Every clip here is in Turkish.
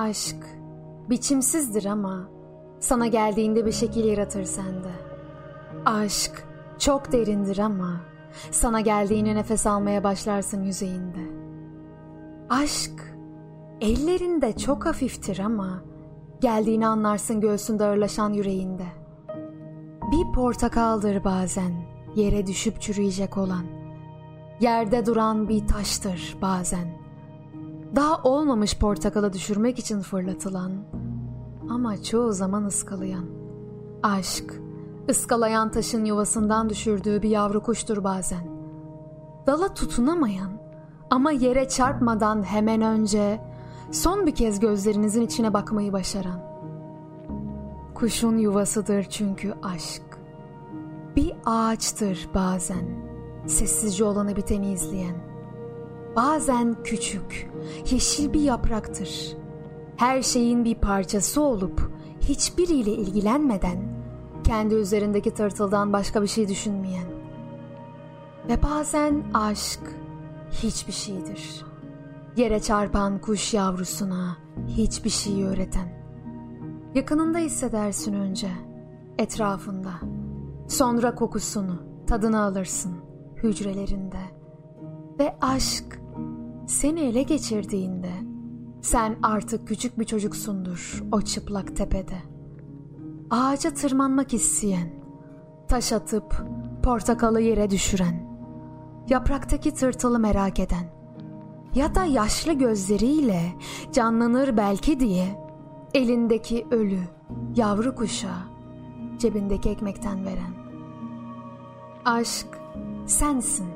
Aşk biçimsizdir ama sana geldiğinde bir şekil yaratır sende. Aşk çok derindir ama sana geldiğine nefes almaya başlarsın yüzeyinde. Aşk ellerinde çok hafiftir ama geldiğini anlarsın göğsünde ağırlaşan yüreğinde. Bir portakaldır bazen yere düşüp çürüyecek olan. Yerde duran bir taştır bazen. Daha olmamış portakalı düşürmek için fırlatılan ama çoğu zaman ıskalayan. Aşk, ıskalayan taşın yuvasından düşürdüğü bir yavru kuştur bazen. Dala tutunamayan ama yere çarpmadan hemen önce son bir kez gözlerinizin içine bakmayı başaran. Kuşun yuvasıdır çünkü aşk. Bir ağaçtır bazen, sessizce olanı biteni izleyen. Bazen küçük, yeşil bir yapraktır. Her şeyin bir parçası olup hiçbiriyle ilgilenmeden kendi üzerindeki tırtıldan başka bir şey düşünmeyen. Ve bazen aşk hiçbir şeydir. Yere çarpan kuş yavrusuna hiçbir şey öğreten. Yakınında hissedersin önce, etrafında. Sonra kokusunu, tadını alırsın hücrelerinde. Ve aşk seni ele geçirdiğinde sen artık küçük bir çocuksundur o çıplak tepede. Ağaca tırmanmak isteyen, taş atıp portakalı yere düşüren, yapraktaki tırtılı merak eden ya da yaşlı gözleriyle canlanır belki diye elindeki ölü yavru kuşa cebindeki ekmekten veren. Aşk sensin.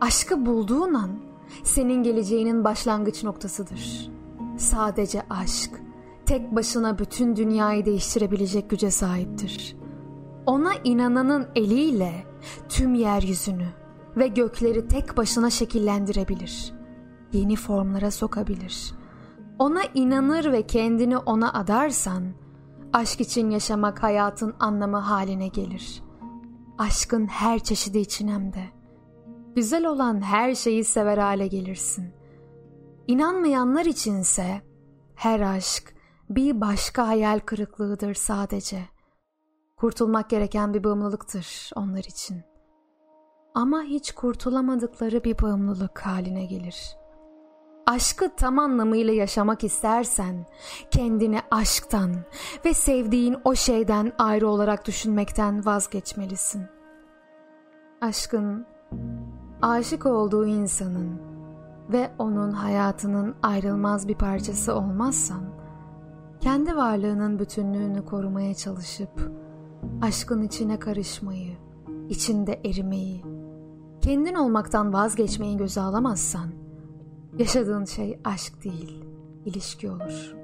Aşkı bulduğun an senin geleceğinin başlangıç noktasıdır. Sadece aşk tek başına bütün dünyayı değiştirebilecek güce sahiptir. Ona inananın eliyle tüm yeryüzünü ve gökleri tek başına şekillendirebilir. Yeni formlara sokabilir. Ona inanır ve kendini ona adarsan, aşk için yaşamak hayatın anlamı haline gelir. Aşkın her çeşidi için hem de. Güzel olan her şeyi sever hale gelirsin. İnanmayanlar içinse her aşk bir başka hayal kırıklığıdır sadece. Kurtulmak gereken bir bağımlılıktır onlar için. Ama hiç kurtulamadıkları bir bağımlılık haline gelir. Aşkı tam anlamıyla yaşamak istersen kendini aşktan ve sevdiğin o şeyden ayrı olarak düşünmekten vazgeçmelisin. Aşkın aşık olduğu insanın ve onun hayatının ayrılmaz bir parçası olmazsan, kendi varlığının bütünlüğünü korumaya çalışıp, aşkın içine karışmayı, içinde erimeyi, kendin olmaktan vazgeçmeyi göze alamazsan, yaşadığın şey aşk değil, ilişki olur.''